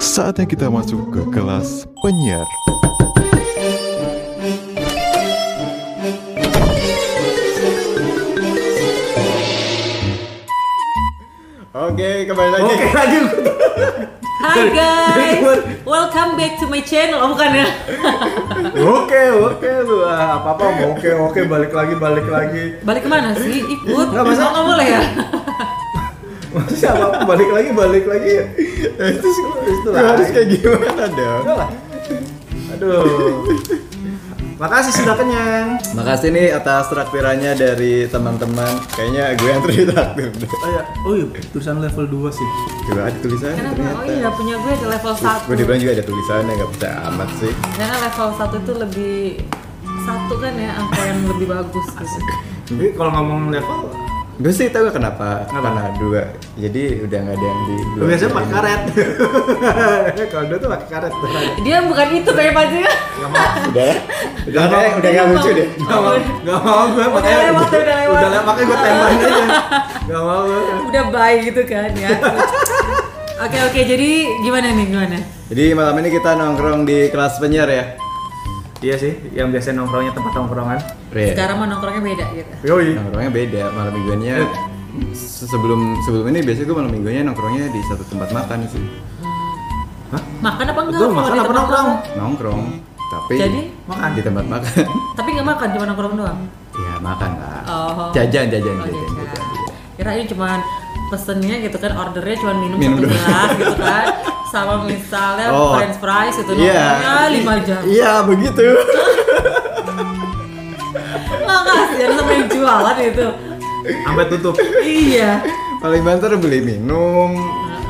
Saatnya kita masuk ke kelas penyiar. Oke, kembali lagi. Oke lagi. Hai guys, welcome back to my channel. Oh bukan ya? Oke, oke lu. Ah, apa-apa mau oke, oke balik lagi, balik lagi. Balik ke mana sih? Ikut? Nggak, masa- Oh, nggak boleh ya? Masih apa-apa balik lagi, balik lagi. Itu itu lah. Harus kayak gimana dong? Aduh. Makasih sudah kenyang. Makasih nih atas traktirannya dari teman-teman. Kayaknya gue yang traktir deh. Oh iya, oh iya, tulisan level 2 sih. Coba ada tulisannya Kenapa? ternyata. Oh iya, punya gue ada level 1 Gue dibilang juga ada tulisannya, nggak percaya amat sih. Karena level 1 itu lebih satu kan ya angka yang lebih bagus gitu. Jadi kalau ngomong level, Gue sih tahu kenapa, Kenapa? karena dua. Jadi udah nggak ada yang di. lu biasanya pakai karet. kalau dia tuh pakai karet. Dia bukan itu kayak baju ya. Gak mau. Udah, udah, udah, udah nggak lucu deh. Gak mau, gak mau gue makanya lewat, udah lewat. Udah lewat, makanya gue tembakin aja. Gak mau gue. Udah bye gitu kan ya. Oke oke, jadi gimana nih gimana? Jadi malam ini kita nongkrong di kelas penyiar ya. Iya sih, yang biasa nongkrongnya tempat nongkrongan. Re. Sekarang mau nongkrongnya beda gitu. Yoi. Nongkrongnya beda, malam mingguannya se- sebelum sebelum ini biasanya gue malam mingguannya nongkrongnya di satu tempat makan sih. Makan apa enggak? Kalau makan apa nongkrong? nongkrong? Nongkrong, tapi Jadi? Makan. di tempat makan. Tapi nggak makan, cuma nongkrong doang. ya makan lah. Oh. Jajan, jajan, Oh, jajan, jajan. jajan, jajan. Kirain cuma pesennya gitu kan, ordernya cuma minum, Minum satu doang. gelas gitu kan. Sama misalnya Oh. french fries itu Iya. nongkrongnya 5 jam. Iya begitu. Makasih sama yang jualan itu. Sampai tutup. iya. Paling banter beli minum,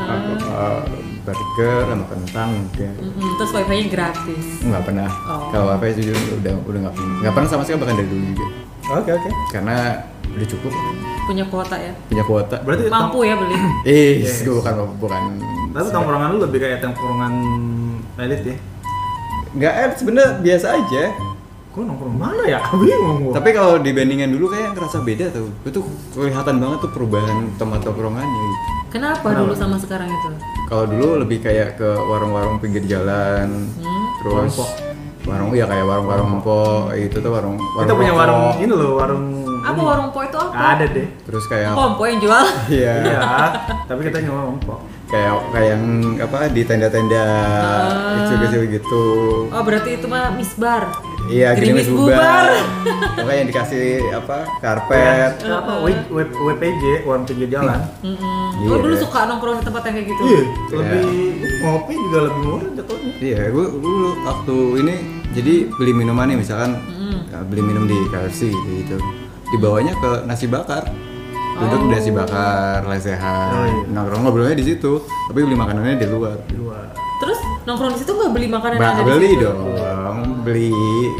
apa, uh, burger sama kentang mungkin. Mm-mm, terus wifi-nya gratis. Nggak pernah. Oh. Kalau apa jujur udah udah nggak pernah. Nggak pernah sama sekali bahkan dari dulu juga. Oke oke. Karena udah cukup Punya kuota ya. punya kuota. Berarti Mampu ya beli. Eh, Yes. gue bukan bukan. Tapi tongkrongan lu lebih kayak tongkrongan elit ya? Nggak eh sebenarnya biasa aja. Gue nongkrong mana ya? Bingung gua. Tapi kalau dibandingin dulu kayak ngerasa beda tuh. Itu kelihatan banget tuh perubahan tempat tongkrongannya gitu. Kenapa, Kenapa? dulu sama sekarang itu? Kalau dulu lebih kayak ke warung-warung pinggir jalan, Hmm? terus Warung warung iya kayak warung-warung empok itu tuh warung Kita punya warung ini loh, warung Apa warung po itu apa? Ada deh. terus kayak Pompo yang jual. iya Iya, tapi kita nyawa empok. Kayak kayak yang apa di tenda-tenda Ah. kecil-kecil gitu Oh berarti itu mah misbar. iya gini Gerimis bubar pokoknya yang dikasih apa karpet Apa? W- WPJ, warung pinggir jalan. Mm-mm. Iya. Oh dulu suka nongkrong di tempat yang kayak gitu. Iya, lebih ngopi juga lebih murah jatuhnya. iya gue dulu waktu ini jadi beli minuman nih misalkan Mm. beli minum di KFC gitu dibawanya ke nasi bakar duduk di nasi bakar lesehan Oh, iya. nongkrong ngobrolnya di situ tapi beli makanannya di luar Di luar. Terus nongkrong di situ nggak beli makanan yang Ba ada di beli situ? dong, beli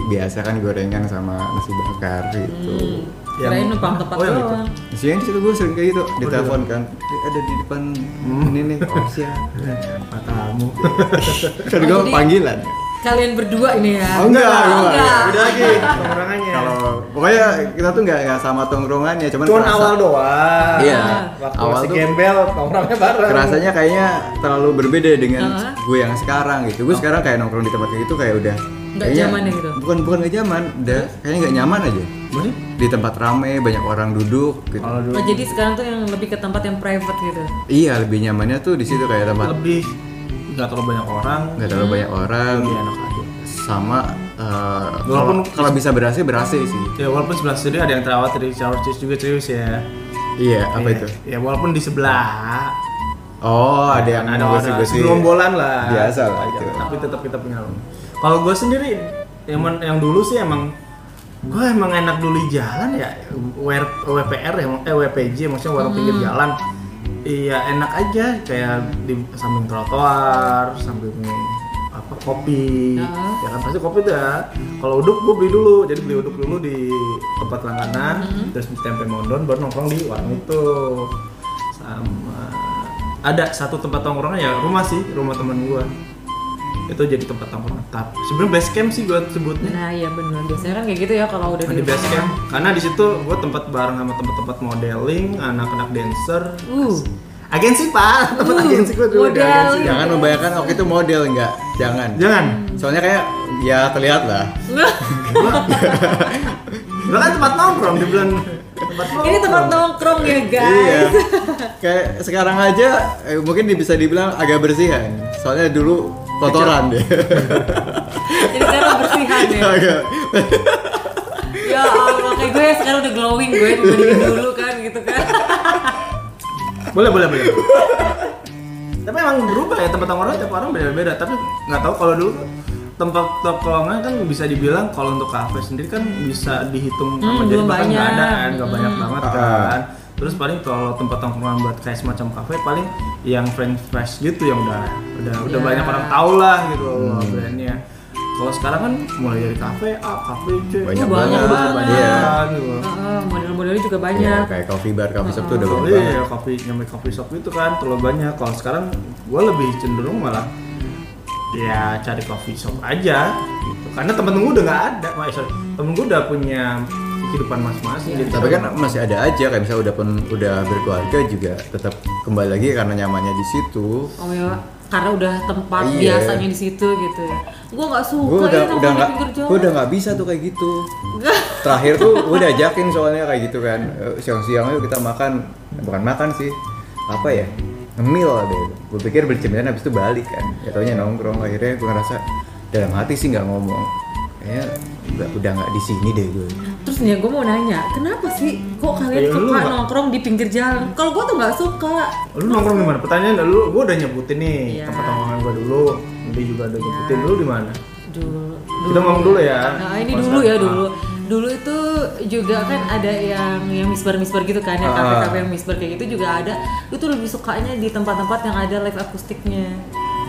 biasa kan gorengan sama nasi bakar gitu. Hmm. Kirain numpang tempat Oh, yang itu. doang. Siang di situ gue sering kayak gitu, Oh, ditelepon kan, "Eh, ada di depan Hmm. ini nih, oh siap. Matamu. kan gue panggilan. Kalian berdua ini ya? Oh enggak, Oh, enggak. enggak. Beda lagi tongkrongannya. Kalau pokoknya kita tuh nggak nggak sama tongkrongannya, cuman Cuman kerasa- awal doang. Iya, Waktu awal masih tuh- gembel, tongkrongnya bareng. Kerasanya kayaknya terlalu berbeda dengan Heeh. gue yang sekarang gitu. Gue sekarang kayak nongkrong di tempat kayak gitu kayak udah Nggak kayaknya- zaman ya gitu? Bukan bukan nggak zaman, udah kayaknya nggak nyaman aja. Maksudnya? Di tempat rame banyak orang duduk gitu. Oh, jadi sekarang tuh yang lebih ke tempat yang private gitu. Iya lebih nyamannya tuh di situ kayak tempat lebih nggak terlalu banyak orang, nggak terlalu banyak orang lebih enak aja. sama eh, Walaupun- kalau kalau bisa berhasil berhasil sih. Ya walaupun sebelah sini ada yang terawat dari shower cheese juga serius ya. Iya apa Iya. itu? Ya walaupun di sebelah Oh ada yang ada gosip-gosip. gerombolan lah. Biasa lah itu. Tapi tetap kita punya rumah. Kalau gue sendiri yang yang dulu sih emang gue emang enak dulu di jalan ya WPR ya eh WPJ maksudnya warung pinggir jalan iya enak aja. Kayak di samping trotoar samping apa kopi. Heeh. ya kan pasti kopi tuh ya. Kalau uduk gue beli dulu. Jadi beli uduk dulu di tempat langganan terus tempe mondon baru nongkrong di warung itu. Sama ada satu tempat tongkrongan ya rumah sih rumah teman gue itu jadi tempat tongkrong tetap sebenarnya base camp sih gue sebutnya Nah iya benar biasanya kan kayak gitu ya kalau udah di base camp karena di situ gue tempat bareng sama tempat-tempat modeling anak-anak dancer Uh. agensi pak tempat Uh, agensi gue dulu model. agensi Jangan membayangkan waktu itu model enggak, jangan. jangan Soalnya kayak ya terlihat lah. gue kan tempat nongkrong di bulan tempat nongkrong Ini tempat nongkrong ya guys. Iya. Kayak sekarang aja eh, mungkin bisa dibilang agak bersihan. Soalnya dulu kotoran deh. Jadi sekarang bersihan ya. Ya Allah kayak gue sekarang udah glowing gue dibandingin dulu kan gitu kan. boleh boleh boleh tapi emang berubah ya tempat nongkrong tiap orang beda-beda tapi nggak tahu kalau dulu tempat tongkrongan kan bisa dibilang kalau untuk kafe sendiri kan bisa dihitung Hmm, sama jadi belum bahkan nggak ada banyak. kan nggak banyak Hmm. banget Ah. kan terus paling kalau tempat tongkrongan buat kayak semacam kafe paling yang French fries gitu yang udah udah udah Ya. banyak orang tahu lah gitu loh Hmm. brandnya kalau sekarang kan mulai dari kafe A, kafe C, Banyak oh, banget. banyak Iya. gitu loh. Heeh, model-modelnya juga Ya, banyak. kayak coffee bar, coffee shop tuh udah banyak banget. iya, kopi nyampe kopi shop itu kan terlalu banyak. Kalau sekarang gue lebih cenderung malah ya cari coffee shop aja gitu. Karena temen gue udah nggak ada, sorry, temen gue udah punya kehidupan masing-masing. Jadi Tapi kan masih ada aja kayak misalnya udah pun udah berkeluarga juga tetap kembali lagi karena nyamannya di situ. Oh ya, karena udah tempat Iya. biasanya di situ gitu ya. Gue nggak suka Gue udah ya udah jalan. gue udah nggak bisa tuh kayak gitu. Terakhir tuh gue udah ajakin soalnya kayak gitu kan Eh, siang-siang yuk kita makan bukan makan sih apa ya ngemil deh. Gue pikir beli cemilan habis itu balik kan. Ya taunya nongkrong akhirnya gue ngerasa dalam hati sih nggak ngomong. Kayaknya udah udah nggak di sini deh gue. Terus nih gue mau nanya, kenapa sih kok kalian Ya, lu suka nongkrong di pinggir jalan? Kalau gue tuh nggak suka. Lu nongkrong di mana? Pertanyaan lu, gue udah nyebutin nih Iya. tempat nongkrongan gue dulu. Dia juga udah nyebutin dulu di mana? Dulu, Kita ngomong dulu ya. Nah ini dulu ya sekarang. dulu. Dulu itu juga kan ada yang yang misbar-misbar gitu kan, yang Ah. kafe-kafe yang misbar kayak gitu juga ada. Itu lebih sukanya di tempat-tempat yang ada live akustiknya.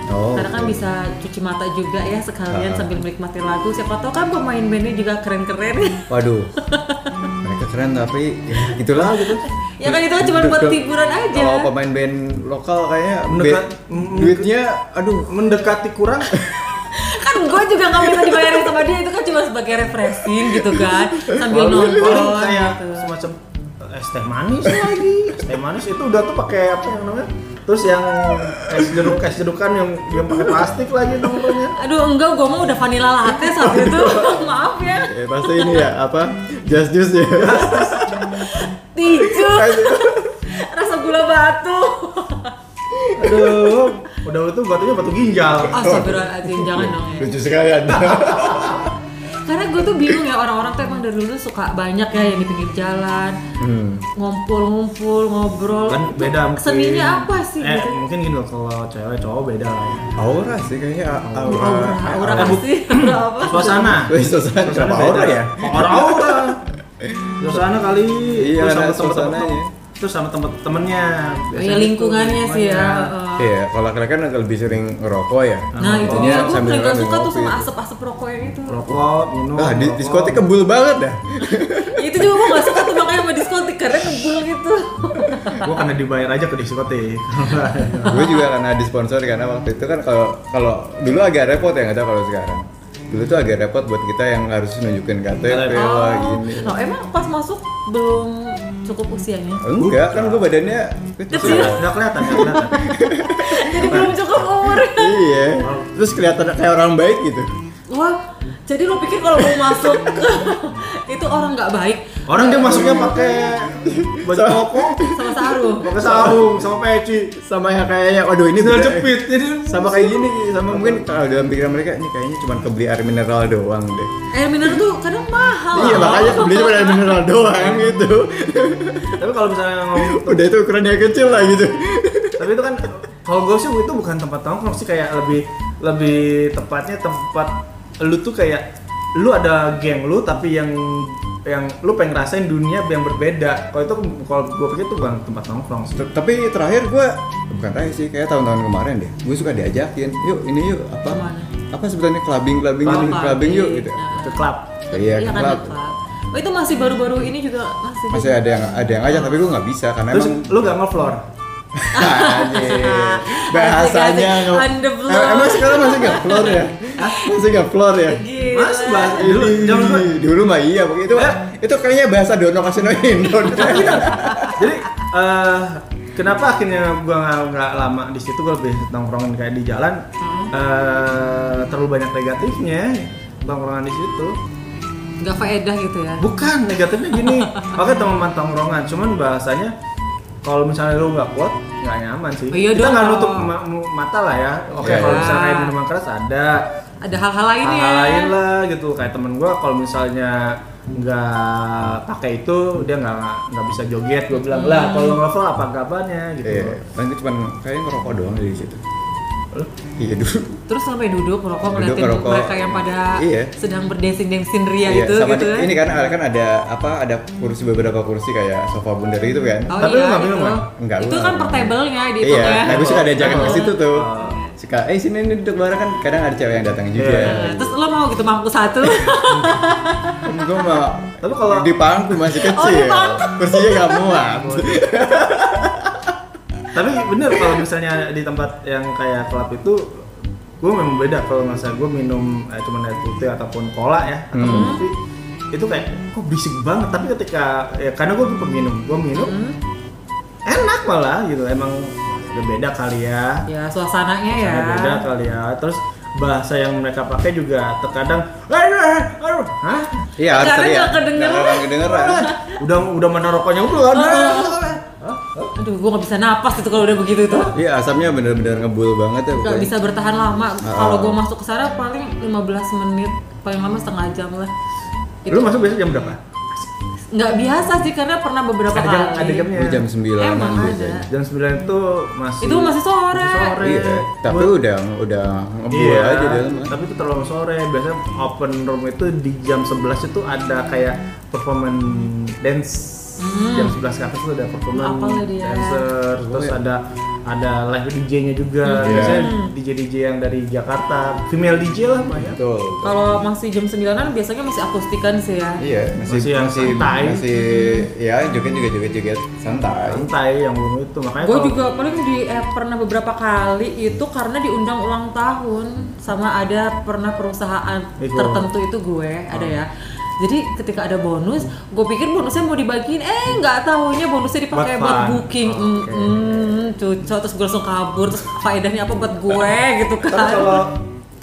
Oh. Karena kan bisa cuci mata juga ya sekalian Ah. sambil menikmati lagu. Siapa tahu kan pemain bandnya juga keren-keren. Waduh. Mereka keren tapi ya gitulah gitu. ya kan itu kan cuma buat hiburan aja. Kalau pemain band lokal kayaknya Mendekat- duitnya aduh Mendekati kurang. kan gue juga nggak bisa dibayarin sama dia itu kan cuma sebagai refreshing gitu kan sambil paling kayak gitu. semacam es teh manis lagi es teh manis itu udah tuh pakai apa yang namanya terus yang es jeruk es jerukan yang yang pakai plastik lagi nongkrongnya. Aduh enggak, gue mau udah vanilla latte saat itu. Maaf ya. Eh, pasti ini ya apa? Just juice ya. Ticu. Rasa gula batu. Aduh udah itu batunya batu ginjal. Astagfirullahaladzim, jangan dong ya. Lucu sekali anda Karena gue tuh bingung ya orang-orang tuh emang dari dulu suka banyak ya yang di pinggir jalan hmm. Ngumpul-ngumpul, ngobrol. Kan beda mungkin. Seninya apa sih? Eh gitu? mungkin gini loh kalau cewek cowok beda lah ya. Aura sih kayaknya aura Aura, aura apa bu- sih? Aura apa? suasana. Wih, suasana Suasana aura ya? Aura aura. Suasana kali. Iya, terus ada sama terus sama temen-temennya Oh, ya lingkungannya gitu, sih ya heeh. Iya, kalau kalian kan lebih sering ngerokok ya. Nah itu dia, gue sambil paling gak suka tuh sama itu. asap-asap rokok yang itu rokok minum Ah, di rokok. diskotik kebul banget dah. Itu juga gue gak suka tuh makanya sama diskotik karena ngebul gitu gua karena dibayar aja ke diskotik gue juga karena disponsori karena waktu itu kan kalau kalau dulu agak repot ya nggak tahu kalau sekarang. Dulu tuh agak repot buat kita yang harus nunjukin KTP Oh. lah gini. Loh emang pas masuk belum cukup usianya? Enggak, kan gue badannya kecil. nggak kelihatan nggak kelihatan Jadi belum cukup umur iya. Terus kelihatan kayak orang baik gitu. Wah, jadi lo pikir kalau mau masuk itu orang nggak baik orang dia masuknya pakai baju koko sama sarung? pakai sarung sama peci Sama yang kayaknya, waduh ini tidak- jepit jadi sama kayak gini sama mungkin kalau dalam pikiran mereka ini kayaknya cuma kebeli air mineral doang deh. Air mineral tuh kadang mahal. Iya makanya kebeli cuma air mineral doang gitu. tapi kalau misalnya ngomong Udah itu ukurannya kecil lah gitu. tapi itu kan kalau gue sih itu bukan tempat nongkrong sih kayak lebih lebih tepatnya tempat lu tuh kayak lu ada geng lu tapi yang yang lu pengen ngerasain dunia yang berbeda kalau itu kalau gue pikir itu bukan tempat nongkrong sih Tapi terakhir gue bukan terakhir sih kayak tahun-tahun kemarin deh. Gue suka diajakin, yuk ini yuk apa Ke mana? apa sebenarnya clubbing clubbing Clubbing. yuk, clubbing yuk gitu. Nah, ke klub Iya, iya ke kan club. di klub. Oh itu masih baru-baru ini juga masih. Masih ada yang ada yang ngajak tapi gue nggak bisa karena terus emang lu gak ngefloor. Bahasanya Asik, asik. nge- On the floor. Em- Emang sekarang masih nggak floor ya? Masih nggak floor ya? Gila. Mas, bahas dulu, gue. dulu mah iya, pokoknya itu Eh. itu kayaknya bahasa Dono Kasino Indo. Jadi eh kenapa akhirnya gua nggak lama di situ gua lebih nongkrongin kayak di jalan eh terlalu banyak negatifnya nongkrongan di situ. Nggak faedah gitu ya. Bukan negatifnya gini. Oke teman tongkrongan, cuman bahasanya kalau misalnya lu nggak kuat nggak nyaman sih. Oh, iya Kita nggak nutup ma- mata lah ya. Oke Iya, kalau iya. misalnya kayak minuman keras ada Ada hal-hal lain ya. hal lain lah gitu kayak temen gua kalau misalnya nggak pakai itu dia nggak nggak bisa joget gue bilang lah kalau ngelovel apa kabarnya gitu Iya, kan itu cuma kayaknya ngerokok doang di situ. Iya dulu. Terus sampai duduk merokok Duduk, ngeliatin mereka yang pada Iya. sedang berdensing-densing ria Iya, itu sama gitu. di- ini kan kan ada apa ada kursi beberapa kursi kayak sofa bundar gitu kan. Oh Tapi iya, lu nggak itu. minum, kan? Enggak, itu kan nggak per table-nya di Iya, ya. nah gue suka diajakin ke situ tuh. Oh. Suka, eh sini nih duduk bareng kan kadang ada cewek yang datang juga. Nah, Terus lo mau gitu mampu satu? Gue mah Tapi kalau- di pangku masih Oh, kecil. pangku. Kursinya nggak muat. tapi bener kalau misalnya di tempat yang kayak klub itu gue memang beda kalau misalnya gue minum eh, cuma air putih ataupun cola ya ataupun Hmm. kopi itu kayak kok berisik banget tapi ketika ya karena gue peminum gue minum Hmm. enak malah gitu emang udah beda kali ya ya suasananya ya. Beda kali ya terus bahasa yang mereka pakai juga terkadang aduh aduh hah Iya, harus nggak kedengeran. Nggak kedengeran. udah udah mana rokoknya belum Aduh, gue nggak bisa napas itu kalau udah begitu tuh. Iya, asapnya bener-bener ngebul banget ya. Gak bisa bertahan lama. Kalau gue masuk ke sana paling 15 menit, paling lama setengah jam lah. lu masuk biasa jam berapa Nggak biasa sih karena pernah beberapa ada jam kali. ada jamnya jam 9 Emang ada. biasanya. jam 9 itu masih Itu masih sore. masih sore Iya, tapi Gua- udah udah ngebul Iya, aja dalam. tapi itu terlalu sore. Biasanya open room itu di jam 11 itu ada kayak performance dance. Jam 11 ke atas itu ada performance Hmm. Dia. dancer, terus iya. ada ada live DJ-nya juga. Hmm. Biasanya Iya. DJ DJ yang dari Jakarta, female DJ lah banyak. Betul. Kalau masih jam 9-an biasanya masih akustikan sih ya. Iya, masih Masih yang masih santai. masih ya joget juga joget joget santai. Santai yang belum itu makanya Gue juga paling di eh, pernah beberapa kali itu karena diundang ulang tahun sama ada pernah perusahaan Itu. tertentu itu gue ada ya. Jadi ketika ada bonus, gue pikir bonusnya mau dibagiin, eh nggak tahunya bonusnya dipakai Buat booking, Oke. mm, cucok terus gue langsung kabur, terus faedahnya apa buat gue gitu Tapi kan? kalau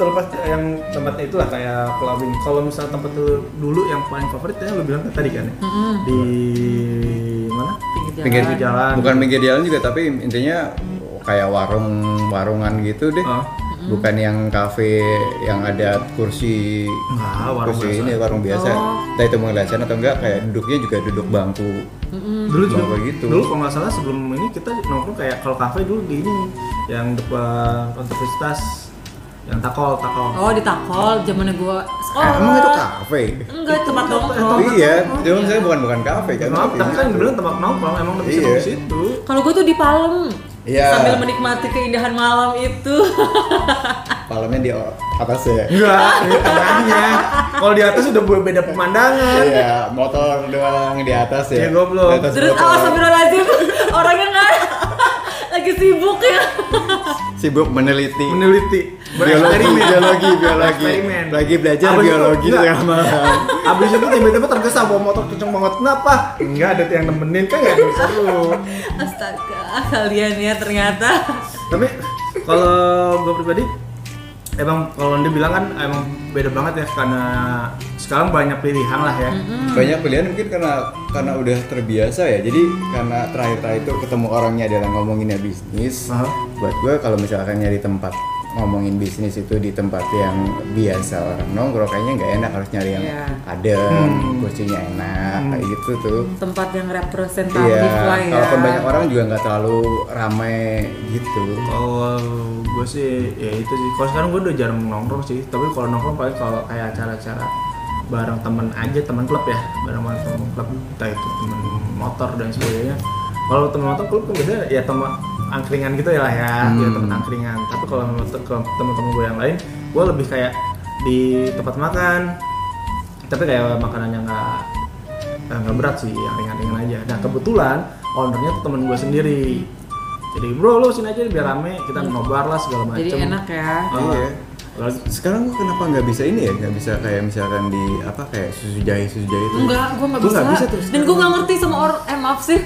terlepas yang tempatnya itulah kayak clubbing. Kalau misalnya tempat itu dulu yang paling favorit ya lu bilang tadi kan ya? Di mana? Pinggir jalan. Pinggir jalan. Bukan pinggir jalan juga tapi intinya kayak warung warungan gitu deh. Oh. Bukan yang kafe yang ada kursi Enggak, warung kursi biasa. ini warung biasa. Oh. Entah itu mengelaskan atau enggak kayak duduknya juga duduk bangku. dulu juga gitu. dulu kalau nggak salah sebelum ini kita nongkrong kayak kalau kafe dulu di ini yang depan universitas yang takol takol Oh di takol, zamannya gue sekolah. Eh, emang itu kafe? Enggak tempat Itu nongkrong. iya, cuma saya bukan bukan kafe kan. Tapi kan bilang tempat nongkrong emang lebih Iya. seru di situ Kalau gue tuh di Palem. Iya. Sambil menikmati keindahan malam itu. Malamnya di atas ya. enggak di tengahnya kalau di atas udah beda pemandangan Iya, motor doang di atas ya. Iya, goblok. Terus awas astagfirullahaladzim orangnya nggak lagi sibuk ya. sibuk meneliti meneliti biologi, biologi, biologi. Eksperimen. Lagi belajar Abis itu- biologi tengah malam. Abis itu tiba-tiba tergesa bawa motor kenceng banget kenapa? Enggak ada yang nemenin kan nggak bisa seru Astaga, kalian ya ternyata. tapi kalau gue pribadi emang kalau anda bilang kan emang beda banget ya karena sekarang banyak pilihan lah ya Banyak pilihan mungkin karena karena udah terbiasa ya. Jadi karena terakhir-terakhir itu ketemu orangnya adalah ngomonginnya bisnis. Aha. Buat gue kalau misalkan nyari tempat ngomongin bisnis itu di tempat yang biasa orang nongkrong kayaknya nggak enak harus nyari yang Iya. adem, Hmm. kursinya enak kayak gitu tuh. Tempat yang representatif Iya, lah ya. kalaupun banyak orang juga nggak terlalu ramai gitu. kalau gue sih ya itu sih kalau sekarang gue udah jarang nongkrong sih tapi kalau nongkrong paling kalau kayak acara-acara bareng temen aja teman klub ya bareng temen klub entah itu temen motor dan sebagainya kalau temen motor klub kan biasanya ya temen angkringan gitu ya lah ya ya Hmm. temen angkringan tapi kalau temen-temen gue yang lain gue lebih kayak di tempat makan tapi kayak makanan yang nggak nggak berat sih yang ringan-ringan aja nah kebetulan ownernya tuh temen gue sendiri jadi bro lu sini aja biar rame kita nobar lah segala macem Jadi enak ya. Ah. Iya. Sekarang gua kenapa nggak bisa ini ya? Nggak bisa kayak misalkan di apa kayak susu jahe susu jahe itu? Enggak, gue nggak Gua bisa. nggak bisa terus Dan gue nggak ngerti sama orang. Eh maaf sih.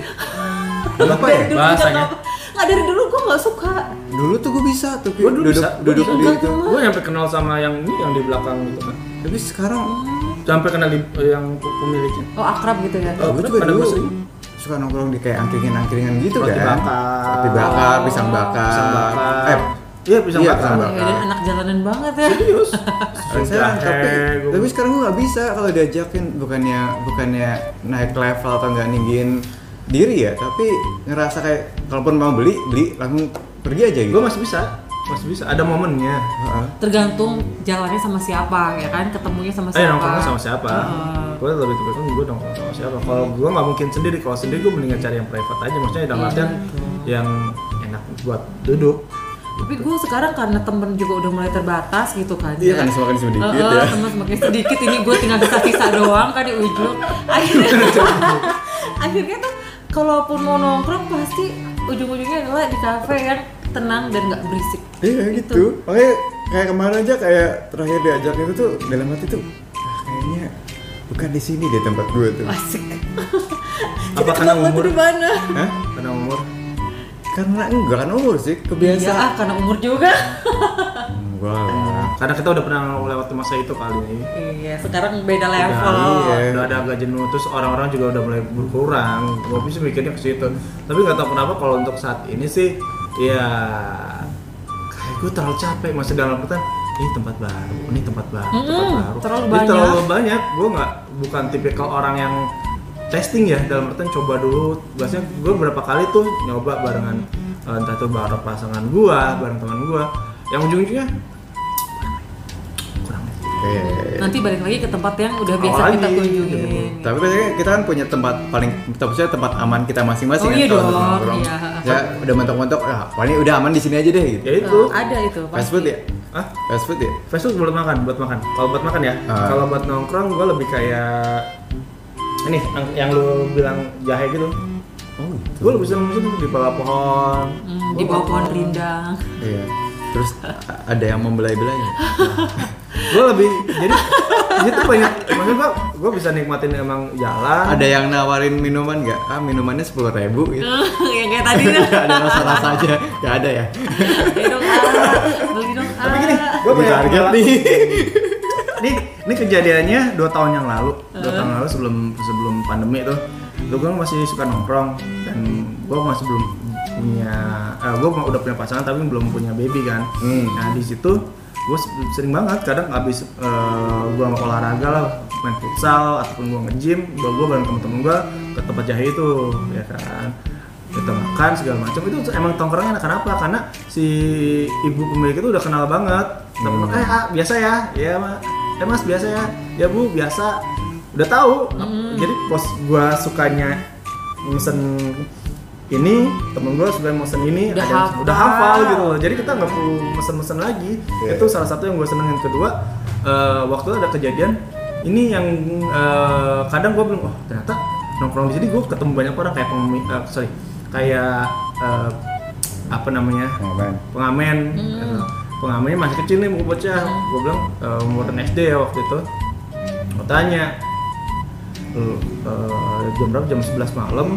Kenapa ya? Bahasanya. Nggak- dari dulu gue nggak suka. Dulu tuh gue bisa tuh Gua dulu duduk bisa. duduk Gua di itu. gue nyampe kenal sama yang ini yang di belakang gitu kan Tapi sekarang sampai kenal di, yang pemiliknya Oh akrab gitu ya. Oh, gue juga pada dulu suka nongkrong di kayak angkringan-angkringan gitu Roti kan. bakar. Roti bakar, pisang bakar. pisang bakar Eh, iya pisang iya, bakar pisang Ya, bakar. dan anak jalanan banget ya. serius Saya, tapi, tapi sekarang gue nggak bisa kalau diajakin bukannya bukannya naik level atau nggak ninggiin diri ya tapi ngerasa kayak kalaupun mau beli beli langsung pergi aja gitu gue masih bisa masih bisa ada momennya Heeh. Tergantung jalannya sama siapa ya kan, ketemunya sama eh siapa. nongkrongnya sama siapa Heeh. gue lebih kan gue nongkrong sama siapa kalau gue nggak mungkin sendiri kalau sendiri gue mendingan cari yang private aja maksudnya dalam Iya, artian yang enak buat duduk Tapi gue sekarang karena temen juga udah mulai terbatas gitu kan. Iya ya. kan, semakin sedikit Heeh, ya. temen semakin sedikit ini gue tinggal bisa-bisa doang kan di ujung. Akhirnya, akhirnya tuh kalaupun mau nongkrong pasti ujung-ujungnya adalah di kafe yang tenang dan nggak berisik. iya gitu makanya kayak kemarin aja kayak terakhir diajak itu tuh dalam hati tuh ah, kayaknya bukan di sini deh tempat gue tuh Asik. apa karena umur di mana? Hah? karena umur karena enggak kan umur sih Iya, ah, kebiasaan karena umur juga. enggak karena kita udah pernah melewati masa itu kali. Ini iya, sekarang beda level. Udah, Iya. udah ada agak jenuh terus orang-orang juga udah mulai berkurang. Gue sih mikirnya ke situ. Tapi nggak tahu kenapa kalau untuk saat ini sih ya kayak gue terlalu capek masih dalam petan ini tempat baru ini tempat baru tempat Mm-mm, baru. terlalu Ini banyak. terlalu banyak. gue nggak bukan tipikal orang yang testing ya dalam artian coba dulu. Biasanya gue berapa kali tuh nyoba barengan entah itu bareng pasangan gue bareng teman gue yang ujung-ujungnya Kayak- Nanti balik lagi ke tempat yang udah biasa Awal kita lagi, kunjungin. gitu. Tapi biasanya kita kan punya tempat paling, maksudnya tempat aman kita masing-masing Oh kan iya dong, nongkrong. iya. Ya udah mentok-mentok, ah paling udah aman di sini aja deh gitu. ya itu Eh, ada itu. Fast food ya? ah Fast food ya? fast food buat makan buat makan kalau buat makan ya Ah. kalau buat nongkrong gue lebih kayak ini yang, yang lu bilang jahe gitu Oh gitu. gue lebih seneng di bawah pohon Hmm, di bawah pohon rindang. Iya. Terus ada yang membelai-belai. gue lebih jadi itu banyak maksud gue gue bisa nikmatin emang jalan ada yang nawarin minuman nggak? Ah minumannya sepuluh ribu gitu. yang kayak tadi tuh. ada rasa-rasa aja. Gak ada ya. Beli dong ah, beli dong ah. tapi gini gue Ini target nih. nih ini kejadiannya dua tahun yang lalu dua tahun yang lalu sebelum sebelum pandemi tuh gue gue masih suka nongkrong dan gue masih belum punya eh, gue udah punya pasangan tapi belum punya baby kan. Hmm. nah di situ gue sering banget kadang habis eh, gue olahraga lah main futsal ataupun gue nge-gym gue gue bareng temen-temen gue ke tempat jahe itu ya kan. Kita makan segala macam. Itu emang tongkrongnya enak kenapa karena si ibu pemilik itu udah kenal banget. Temen eh ah, biasa ya? Ya mas eh mas biasa ya? Ya bu biasa. Udah tahu. Jadi pos gua sukanya mesen ini temen gua suka mesen ini Udah ada yang hafal. udah hafal. gitu loh. Jadi kita nggak perlu mesen-mesen lagi. Iya. itu salah satu yang gue senengin kedua eh, waktu itu ada kejadian ini yang eh, kadang gue belum oh ternyata nongkrong di sini gue ketemu banyak orang. Kayak pengemi, eh, sorry kayak eh, apa namanya? Aman. pengamen. Gitu. pengamennya masih kecil nih mau bocah. Gue bilang umuran SD ya waktu itu. Gue tanya "Lu, eh, jam berapa? Jam 11 malam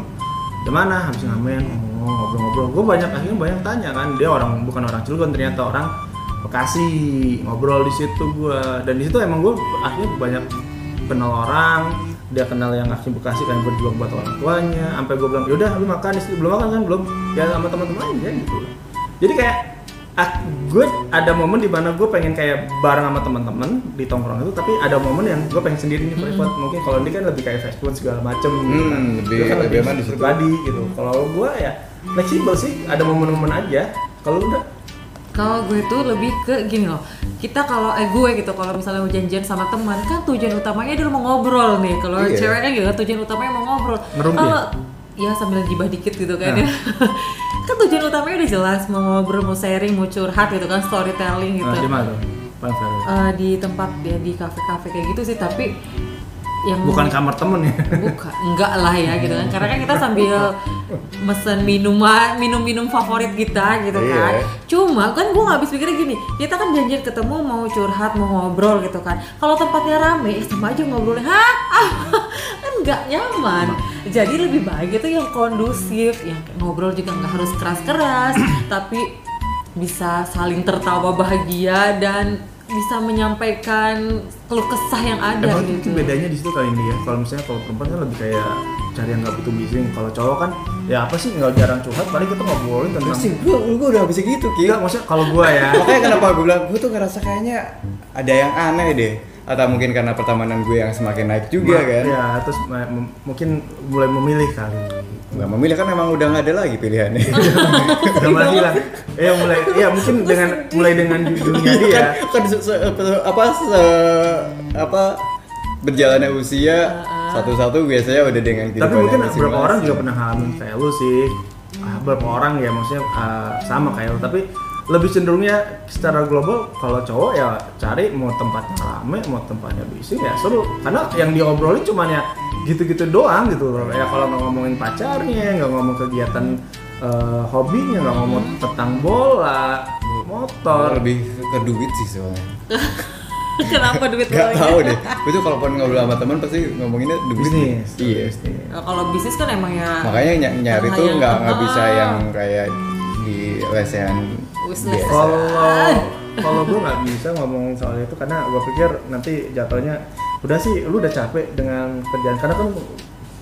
di mana habis ngamen ngobrol-ngobrol. Gue banyak akhirnya banyak tanya kan. Dia orang bukan orang Cilegon ternyata orang Bekasi. Ngobrol di situ gue dan di situ emang gue akhirnya banyak kenal orang. Dia kenal yang asli Bekasi kan berjuang buat orang tuanya. Sampai gue bilang yaudah lu makan di situ. Belum makan kan? Belum. Ya sama teman-teman aja gitu. Jadi kayak gue ada momen di mana gue pengen kayak bareng sama teman-teman di tongkrong itu tapi ada momen yang gue pengen sendiri nih private mungkin kalau ini kan lebih kayak fast food segala macem gitu kan. Hmm, lebih- Dia kan lebih aman di situ. pribadi gitu kalau gue ya fleksibel sih ada momen-momen aja kalau udah Kalau gue tuh lebih ke gini loh. Kita kalau eh gue gitu kalau misalnya mau janjian sama teman kan tujuan utamanya adalah mau ngobrol nih. Kalau Iya. cewek kan gitu tujuan utamanya mau ngobrol. Kalau ya sambil gibah dikit gitu kan ya. kan tujuan utamanya udah jelas mau ngobrol, mau sharing, mau curhat gitu kan, storytelling gitu. nah, di mana Eh, di tempat ya di kafe-kafe kayak gitu sih tapi yang bukan kamar temen ya? Bukan enggak lah ya gitu kan. Karena kan kita sambil mesen minuman minum minum favorit kita gitu kan. Iya. cuma kan gue nggak habis pikirnya gini kita kan janjian ketemu mau curhat mau ngobrol gitu kan. Kalau tempatnya rame sama aja ngobrolnya. Hah? Ah, nggak nyaman jadi lebih baik itu yang kondusif yang ngobrol juga nggak harus keras keras tapi bisa saling tertawa bahagia dan bisa menyampaikan keluh kesah yang ada Emang gitu itu bedanya di situ kali ini ya. Kalau misalnya kalau perempuan kan lebih kayak cari yang nggak butuh bising. Kalau cowok kan ya apa sih nggak jarang curhat. Paling kita ngobrolin tentang. Pasti gue gue udah bisa gitu Ki. Enggak, maksudnya kalau gua ya. Makanya kenapa gue bilang gue tuh ngerasa kayaknya ada yang aneh deh. Atau mungkin karena pertemanan gue yang semakin naik juga kan. Ya, terus ma- mungkin mulai memilih kali. Nggak memilih kan emang udah nggak ada lagi pilihannya. Udah mulai bilang. Ya mulai, ya mungkin dengan mulai dengan judulnya Itu dia. kan, kan se- se- apa se, apa berjalannya usia satu-satu biasanya udah dengan Tapi mungkin beberapa orang juga pernah ngalamin kayak lu sih. Ah, beberapa orang ya maksudnya ah, sama kayak lu. Tapi lebih cenderungnya secara global kalau cowok ya cari mau tempatnya rame, mau tempatnya bising ya seru. Karena yang diobrolin cuman ya gitu-gitu doang gitu loh. Ya kalau nggak ngomongin pacarnya, nggak ngomong kegiatan eh, hobinya, nggak ngomong tentang bola, motor. lebih ke duit sih soalnya. kenapa duit Gak lo tahu deh. Itu kalaupun ngobrol sama teman pasti ngomonginnya the Bisnis. Iya. Nah, kalau bisnis kan emang ya Makanya ny- nyari tuh nggak nggak bisa yang kayak di lesehan Biasa. Kalau kalau gue nggak bisa ngomong soal itu karena gue pikir nanti jatuhnya udah sih lu udah capek dengan kerjaan. Karena kan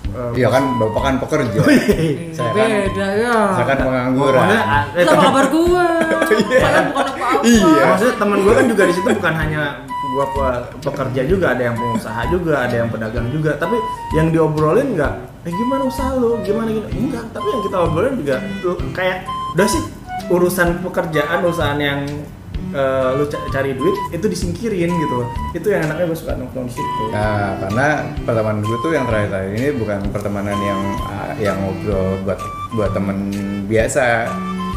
eh, Iya kan bapak kan pekerja. saya kan beda ya. saya kan pengangguran. Pokoknya, eh, kabar gue saya bukan apa-apa. Iya. maksudnya temen gue kan juga di situ bukan hanya gua pe- pekerja juga ada yang pengusaha juga ada yang pedagang juga. Tapi yang diobrolin nggak eh gimana usaha lu? Gimana gini? Enggak. Tapi yang kita obrolin juga tuh kayak udah sih urusan pekerjaan urusan yang eh, lu ca- cari duit itu disingkirin gitu itu yang enaknya gue suka nongkrong situ Nah, karena pertemanan gue tuh yang terakhir ini bukan pertemanan yang ah, yang ngobrol buat buat temen biasa.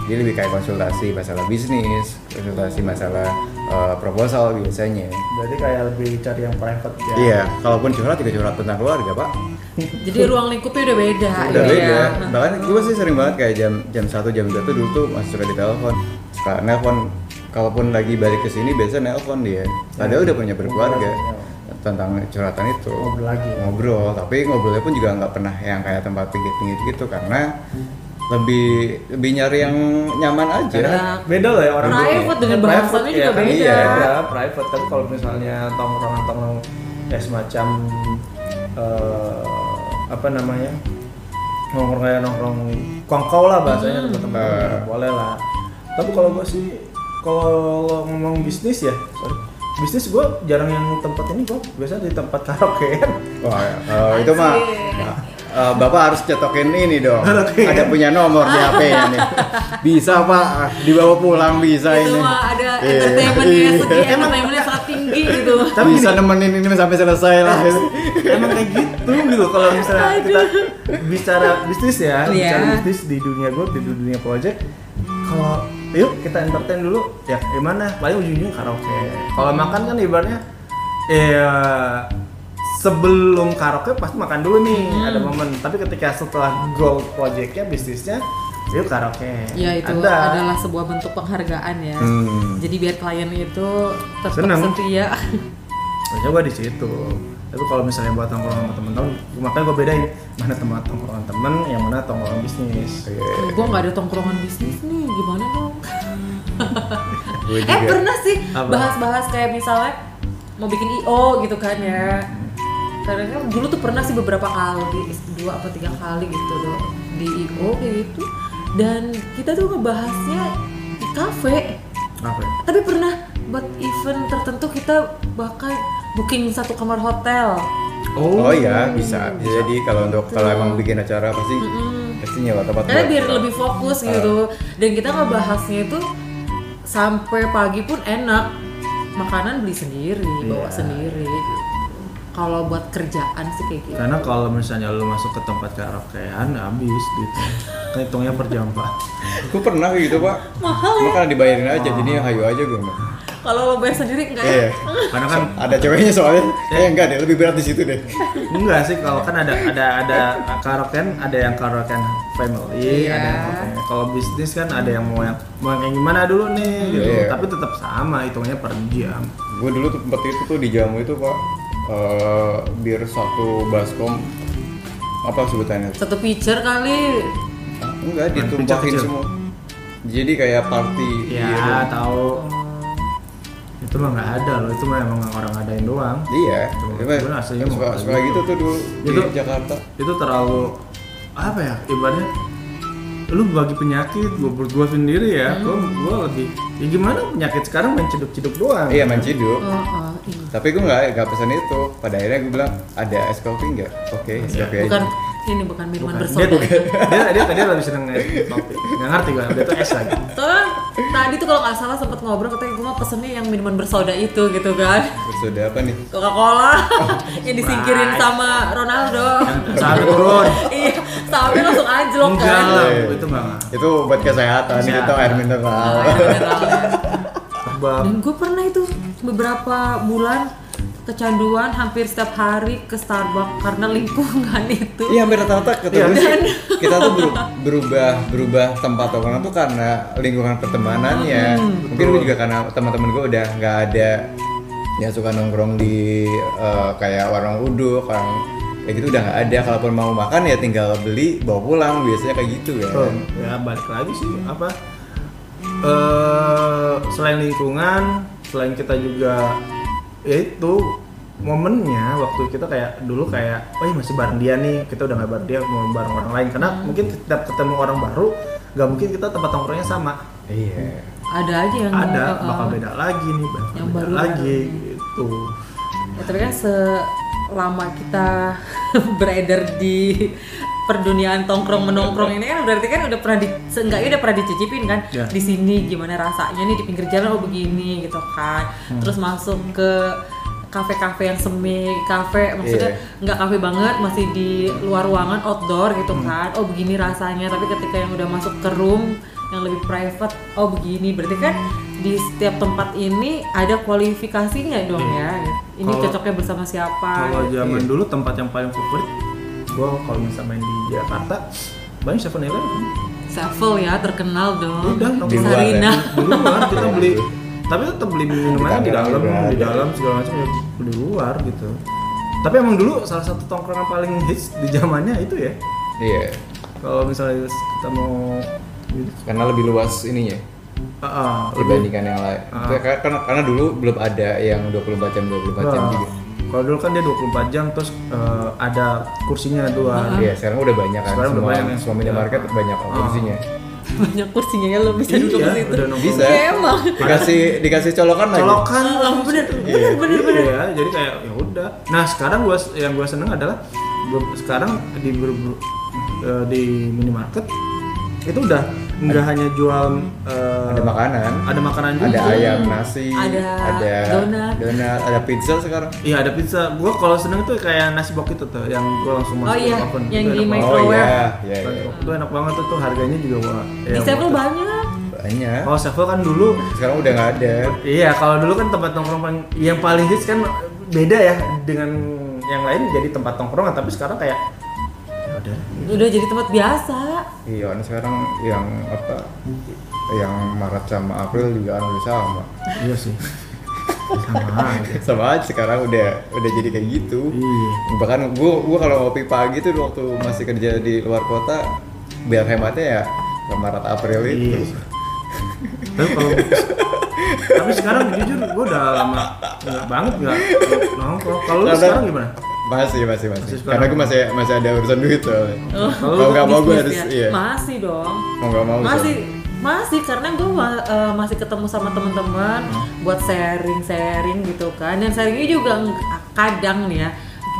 Dia lebih kayak konsultasi masalah bisnis, konsultasi masalah eh, proposal biasanya. berarti kayak lebih cari yang private ya Iya, kalaupun curhat juga curhat tentang keluarga, Pak. jadi ruang lingkupnya udah beda Udah gitu beda. ya. Bahkan gue sih sering banget kayak jam jam 1 jam 2 tuh dulu tuh masih suka ditelepon. Suka nelpon kalaupun lagi balik ke sini biasa nelpon dia. Padahal udah punya berkeluarga tentang curhatan itu. Ngobrol lagi. Ngobrol, tapi ngobrolnya pun juga nggak pernah yang kayak tempat pinggir-pinggir gitu karena lebih lebih nyari yang nyaman aja. Karena beda loh ya orang Private dengan Private, bahasannya ya juga kan? beda. Iya, beda, private. Tapi kalau misalnya tongkrongan-tongkrong kayak semacam eh, apa namanya nongkrong kayak nongkrong kongkow lah bahasanya teman-teman Eh. boleh lah. Tapi kalau gue sih kalau ngomong bisnis ya, sorry, bisnis gue jarang yang tempat ini gue biasa di tempat karaoke Wah, kalau itu mah eh, Bapak harus cetokin ini dong. Oke. Ada punya nomor di HP-nya nih. Bisa Pak, dibawa pulang bisa itu ini. mah ada Iya, entertainmentnya iya. segi entertainmentnya sangat tinggi gitu Tapi bisa nemenin ini sampai selesai lah. emang kayak gitu gitu kalau misalnya kita bicara bisnis ya Iya. bicara bisnis di dunia gue di dunia project kalau yuk kita entertain dulu ya gimana paling ujung-ujungnya karaoke kalau makan kan ibaratnya ya sebelum karaoke pasti makan dulu nih Hmm. ada momen. Tapi ketika setelah goal projectnya bisnisnya yuk karaoke. Ya itu ada. adalah sebuah bentuk penghargaan ya. Hmm. jadi biar klien itu tetap Senang. setia. Biasanya gue di situ. Tapi kalau misalnya buat tongkrong sama temen-temen, makanya gue bedain mana tempat tongkrongan temen, yang mana tongkrongan bisnis. gue nggak ada tongkrongan bisnis nih. Gimana dong? Eh pernah sih bahas-bahas kayak misalnya mau bikin io gitu kan ya karena kan dulu tuh pernah sih beberapa kali dua apa tiga kali gitu loh di io kayak gitu. Dan kita tuh ngebahasnya di kafe. Apa? Ya? tapi pernah buat event tertentu kita bahkan booking satu kamar hotel. Oh iya, bisa. Bisa. Jadi kalau untuk kalau emang bikin acara pasti pasti nyewa tempat karena biar lebih fokus gitu. Dan kita ngebahasnya itu sampai pagi pun enak. Makanan beli sendiri bawa Iya. sendiri gitu. Kalau buat kerjaan sih kayak gitu Karena kalau misalnya lu masuk ke tempat karaokean habis gitu. Kan hitungnya per jam pak. Gue pernah kayak gitu pak. Mahal ya? Karena dibayarin aja, jadi hayu aja gue mah. Kalau lo bayar sendiri enggak ya? Iya. karena kan Ada ceweknya soalnya. Eh enggak deh, lebih berat di situ deh. enggak sih kalau kan ada ada ada karaoke ada yang karaoke family Iya. ada yang karaoke- kalau bisnis kan ada yang mau yang mau yang kayak gimana dulu nih gitu Iya. tapi tetap sama hitungannya per jam Gue dulu tuh tempat itu tuh di Jamu itu pak eh bir satu baskom apa sebutannya? Satu pitcher kali. Ah, enggak ditumpahin kecil-kecil. semua. Jadi kayak party ya gitu. tahu itu mah nggak ada loh itu mah emang orang ngadain doang Iya, Coba cuman aslinya mau suka, kayak suka gitu. gitu tuh dulu Itu- di Jakarta. itu terlalu apa ya ibaratnya lu bagi penyakit gua gua sendiri ya gua gua lebih ya gimana penyakit sekarang main ciduk-ciduk doang Iya main ciduk. Oh, oh, iya. Tapi gue nggak nggak pesan itu. Pada akhirnya gue bilang ada es kopi nggak? Oke, es kopi Bukan aja. ini bukan minuman Bukan. bersoda. dia, dia, dia tadi lebih seneng es kopi nggak ngerti gua dia tuh es lagi Soalnya tadi tuh kalau nggak salah sempat ngobrol katanya gue mau pesennya yang minuman bersoda itu gitu kan. Bersoda apa nih? Coca-Cola yang disingkirin sama Ronaldo. saat turun iya, sahamnya langsung anjlok enggak kan. lah Iya. itu enggak Itu buat kesehatan, Kesehatan. itu air mineral. Oh, iya, beneran. sebab Dan gue pernah itu beberapa bulan kecanduan hampir setiap hari ke Starbucks karena lingkungan itu. Iya hampir rata-rata ketemu Iya. sih. Kita tuh beru- berubah berubah tempat tongkrongan tuh karena lingkungan pertemanannya. Mungkin gue juga karena teman-teman gue udah nggak ada yang suka nongkrong di eh, kayak warung uduk, orang kayak gitu udah nggak ada. Kalaupun mau makan ya tinggal beli bawa pulang biasanya kayak gitu ya. Tuh, ya balik lagi sih apa eh selain lingkungan selain kita juga ya itu momennya waktu kita kayak dulu kayak oh iya masih bareng dia nih kita udah nggak bareng dia mau bareng orang lain. Karena mungkin setiap ketemu orang baru nggak mungkin kita tempat nongkrongnya sama. Iya. Ada aja yang ada uh, uh, bakal beda lagi nih bakal Yang beda baru lagi gitu. Ya, tapi kan selama kita beredar di perduniaan tongkrong menongkrong ini kan berarti kan udah pernah di seenggaknya udah pernah dicicipin kan Ya. di sini gimana rasanya nih di pinggir jalan oh begini gitu kan Hmm. terus masuk ke kafe-kafe yang semi kafe maksudnya Iya. nggak kafe banget masih di luar ruangan outdoor gitu Hmm. kan oh begini rasanya tapi ketika yang udah masuk ke room yang lebih private oh begini berarti kan di setiap tempat ini ada kualifikasinya dong ya ini Kalau- cocoknya bersama siapa kalau gitu. zaman dulu tempat yang paling favorit gua kalau misalnya main di Jakarta banyak Seven Eleven. Sevel ya terkenal dong. Udah, Di luar Sarina. Ya? di luar kita beli tapi tetap beli minumannya di Di dalam di dalam segala macam ya di luar gitu. Tapi emang dulu salah satu tongkrongan paling hits di zamannya itu ya. Iya. kalau misalnya kita mau gitu Karena lebih luas ininya. Ah, lebih dibandingkan yang lain. Itu Karena, karena, dulu belum ada yang 24 jam 24 jam Nah, juga. Kalau dulu kan dia 24 jam terus eh, ada kursinya dua Iya, sekarang udah banyak kan. Sekarang udah semua, banyak ya. semua minimarket banyak Ah. kursinya. banyak kursinya ya lo bisa Iya, duduk di situ udah. Bisa. Iya, emang Dikasih dikasih colokan lagi. colokan Ah, bener Iya. bener bener Iya, jadi kayak ya udah. Nah, sekarang gua yang gua seneng adalah gua- sekarang di eh, di minimarket itu udah nggak hanya jual eh, Ada makanan. ada makanan juga. Ada ayam, nasi, Ada donat. donat, ada pizza sekarang. Iya, ada pizza. Gua kalau seneng tuh kayak nasi bok itu tuh yang gua langsung Oh masuk iya, ke oven. yang Itu di enak mic- banget. Oh Microwave. iya, iya, iya. itu enak banget tuh, tuh harganya juga wah. di ya, Sevel worth it. banyak Banyak. Kalau Sevel kan dulu Sekarang udah nggak ada. Iya, kalau dulu kan tempat nongkrong paling yang paling hits kan beda ya dengan yang lain jadi tempat nongkrongan, tapi sekarang kayak ya udah. jadi tempat biasa Iya, kan sekarang yang apa? Yang Maret sama April juga kan udah sama. Iya sih. Sama aja. Sama aja sekarang udah udah jadi kayak gitu. Iya. Bahkan gua gua kalau ngopi pagi tuh waktu masih kerja di luar kota biar hematnya ya ke Maret April itu. Iya. Tapi kalau tapi sekarang jujur gue udah lama nggak banget nggak nongkrong. Kalau lu sekarang gimana? Masih, masih, masih. Masih. Karena gue masih masih ada urusan duit soalnya. Oh, Mau nggak mau gue bisnis harus, ya? iya. masih dong Mau nggak mau. masih soalnya. masih karena gue masih ketemu sama teman-teman buat sharing sharing gitu kan dan sharingnya juga ng- kadang nih ya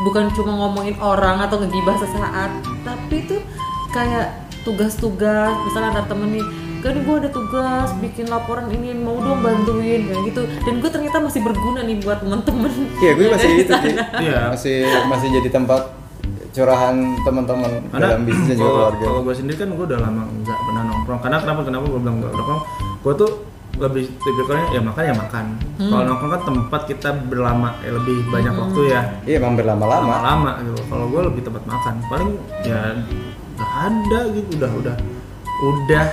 bukan cuma ngomongin orang atau ngegibah sesaat tapi tuh kayak tugas-tugas misalnya ada temen nih kan gue ada tugas bikin laporan ini mau dong bantuin kayak gitu dan gue ternyata masih berguna nih buat temen-temen Iya, gue masih itu sih. Iya. Masih masih jadi tempat curahan teman-teman dalam bisnis dan juga kalau keluarga. kalau gue sendiri kan gue udah lama nggak pernah nongkrong. Karena kenapa kenapa gue bilang nggak nongkrong? Gue tuh lebih tipikalnya ya makan ya makan. Kalau nongkrong kan tempat kita berlama ya lebih banyak waktu ya. Iya, emang berlama-lama. Lama-lama gitu. Kalau gue lebih tempat makan. Paling ya nggak ada gitu. Udah udah udah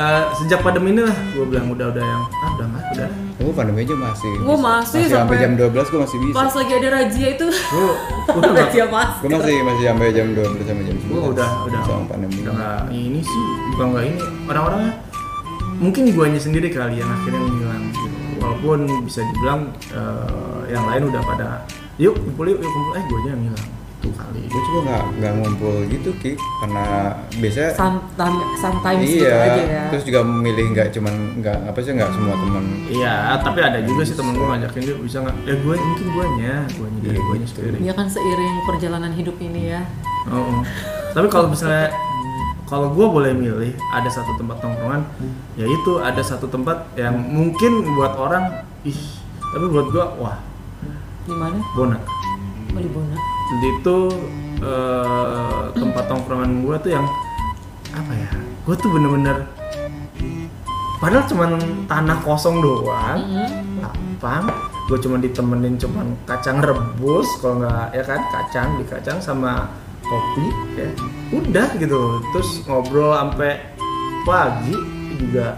eh, sejak pandemi ini lah gue bilang udah udah yang ah udah nggak udah. Gue pandemi aja masih. Gua masih sampai sampai- jam 12 gue masih bisa. Pas lagi ada razia itu. Gue udah razia mas. Gue masih masih sampai jam 12 sampai jam 11. gue udah udah sama pandemi. udah nggak ini sih bukan nggak ini orang-orangnya mungkin guanya sendiri kali yang akhirnya ngilang gitu. walaupun bisa dibilang eh, yang lain udah pada yuk kumpul yuk, yuk kumpul eh gue aja yang ngilang itu kali Gue juga nggak nggak ngumpul gitu ki, karena biasanya Sometimes, sometimes gitu iya. aja ya. Terus juga memilih nggak cuman nggak apa sih nggak semua teman. iya tapi ada juga sih temen gue ngajakin dia bisa nggak ya gue mungkin guanya guanya dari Iya, guanya gitu. sendiri Ya kan seiring perjalanan hidup ini ya. Oh, oh. tapi kalau misalnya kalau gue boleh milih ada satu tempat tongkrongan yaitu ada satu tempat yang mungkin buat orang ih tapi buat gue wah Di mana? bona Oh, di Bona. Jadi itu eh, tempat tongkrongan gue tuh yang apa ya gue tuh bener-bener padahal cuman tanah kosong doang. Mm-mm. lapang gue cuma ditemenin cuman kacang rebus kalau nggak ya kan kacang di kacang sama kopi ya. Udah gitu terus ngobrol sampai pagi juga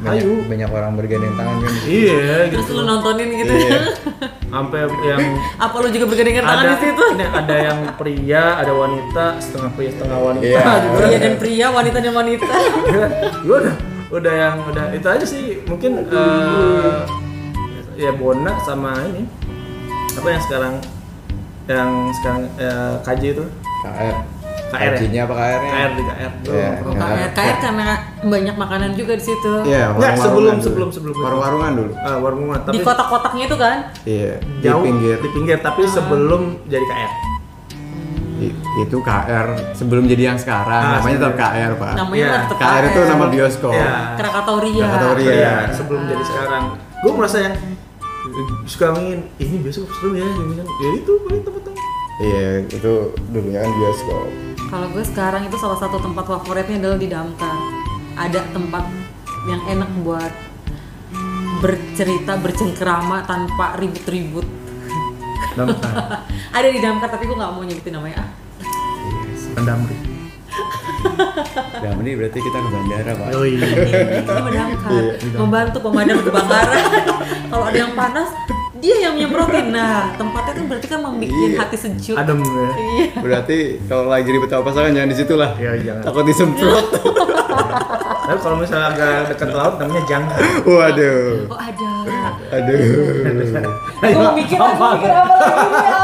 Banyak, ayo banyak orang bergandeng tangan kan. iya Terus gitu lu nontonin gitu. Iya. sampai yang Apa lu juga bergandengan tangan ada di situ? ini ada yang pria ada wanita setengah pria setengah wanita Iya. juga Pria dan pria, wanita dan wanita. gue udah udah yang udah itu aja sih mungkin eh, ya Bona sama ini apa yang sekarang yang sekarang eh, KJ itu KR. KR ya? Apa KR-nya? KR di KR Iya, nongkrong. iya. KR, KR karena banyak makanan juga di situ. Iya, Nggak, warung-warungan sebelum- dulu. sebelum- sebelum. Warung-warungan dulu. Ah, warung Di tapi kotak-kotaknya itu kan? Iya, jauh di pinggir. di pinggir tapi sebelum jadi KR I- itu KR sebelum jadi yang sekarang Ah, namanya tetap. KR pak Namanya mah tetap KR itu nama bioskop Iya. Krakatauria. Krakatauria. Iya, sebelum jadi sekarang. Gue merasa yang suka ingin ini besok seru ya, ini kan. Ya itu paling tempat-tempat. iya itu dulunya kan bioskop Kalau gue sekarang itu salah satu tempat favoritnya adalah di Damkar. Ada tempat yang enak buat bercerita, bercengkerama tanpa ribut-ribut. Damkar, Ada di Damkar tapi gue nggak mau nyebutin namanya. Ah, Damri. Nah, ini berarti kita ke bandara pak Oh iya. ini mendamkar, membantu pemadam kebakaran. Kalau ada yang panas, dia yang nyemprotin. Nah, tempatnya kan berarti kan membuat Iya. hati sejuk. Adem ya. Iya. berarti kalau lagi ribet apa pasangan jangan di situ lah Iya, jangan. takut disemprot Tapi kalau misalnya agak dekat laut namanya jangkar. waduh Oh ada. aduh Gue mikir apa mikir apa lagi ya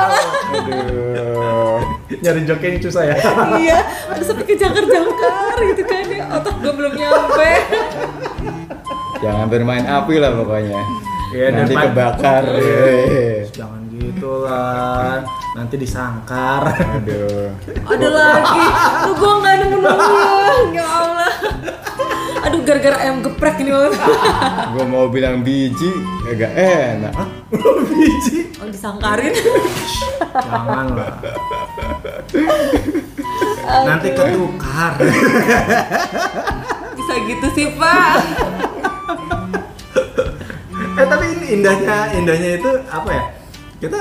aduh Nyari joknya ini susah ya. Iya, ada sampai ke jangkar-jangkar gitu kan ya. Otak gue belum nyampe. jangan bermain api lah pokoknya Iya, nanti dan- kebakar Iya. Jangan gitu lah. Nanti disangkar. aduh Ada lagi. Lu gue nggak nemu nemu. Ya Allah. Aduh gara-gara ayam geprek ini banget. gua mau bilang biji agak enak Biji. Oh disangkarin. Jangan lah. Nanti ketukar. Bisa gitu sih Pak. Eh tapi ini indahnya indahnya itu apa ya kita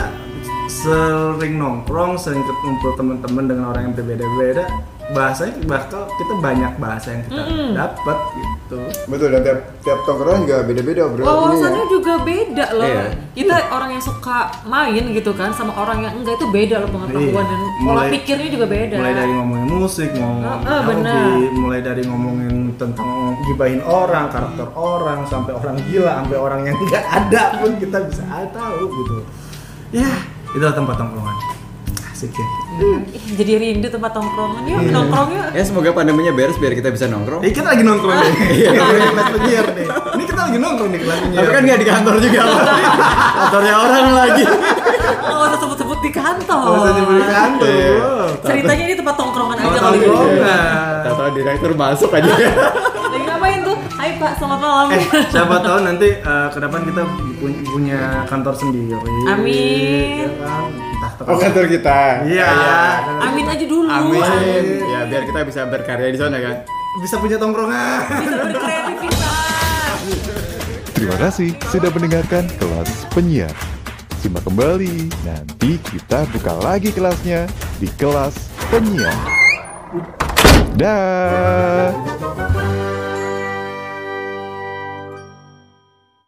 sering nongkrong sering ketemu teman-teman dengan orang yang berbeda-beda bahasanya bakal kita banyak bahasa yang kita dapat gitu betul dan tiap tiap tongkrongan juga beda-beda bro Wawasannya juga beda loh. Iya. Kita orang yang suka main gitu kan sama orang yang enggak itu beda loh pengetahuan Iya. dan pola Mulai- pikirnya juga beda. mulai dari ngomongin musik ngomongin Ah, ah, hobi, benar. mulai dari ngomongin tentang gibahin orang karakter orang sampai orang gila sampai orang yang nggak ada pun kita bisa tahu gitu. Ya itulah tempat tongkrongan. Asik ya Ih, jadi rindu tempat tongkrongan Iya. yuk nongkrong yuk. ya semoga pandeminya beres biar kita bisa nongkrong Eh, kita lagi nongkrong nih. Kita lagi kelas penyiar nih. Ini kita lagi nongkrong nih kelas penyiar. tapi kan nggak di kantor juga kantornya orang lagi Nggak usah sebut-sebut di kantor. Nggak usah nyebut di kantor. Iya. Ceritanya ini tempat tongkrongan aja kali ini. tongkrongan. tahu direktur masuk aja Lagi ngapain tuh? Hai Pak, selamat malam. Eh, siapa tahu nanti eh, ke depan kita pu- punya kantor sendiri. Amin. Ya kan? Nah, kita. Oh kantor kita. Iya. Ya. Amin aja dulu. Amin. Amin. Ya biar kita bisa berkarya di sana kan. Bisa punya tongkrongan. Bisa berkreativitas. Terima kasih sudah mendengarkan kelas penyiar. Simak kembali, nanti kita buka lagi kelasnya di kelas penyiar. Dah.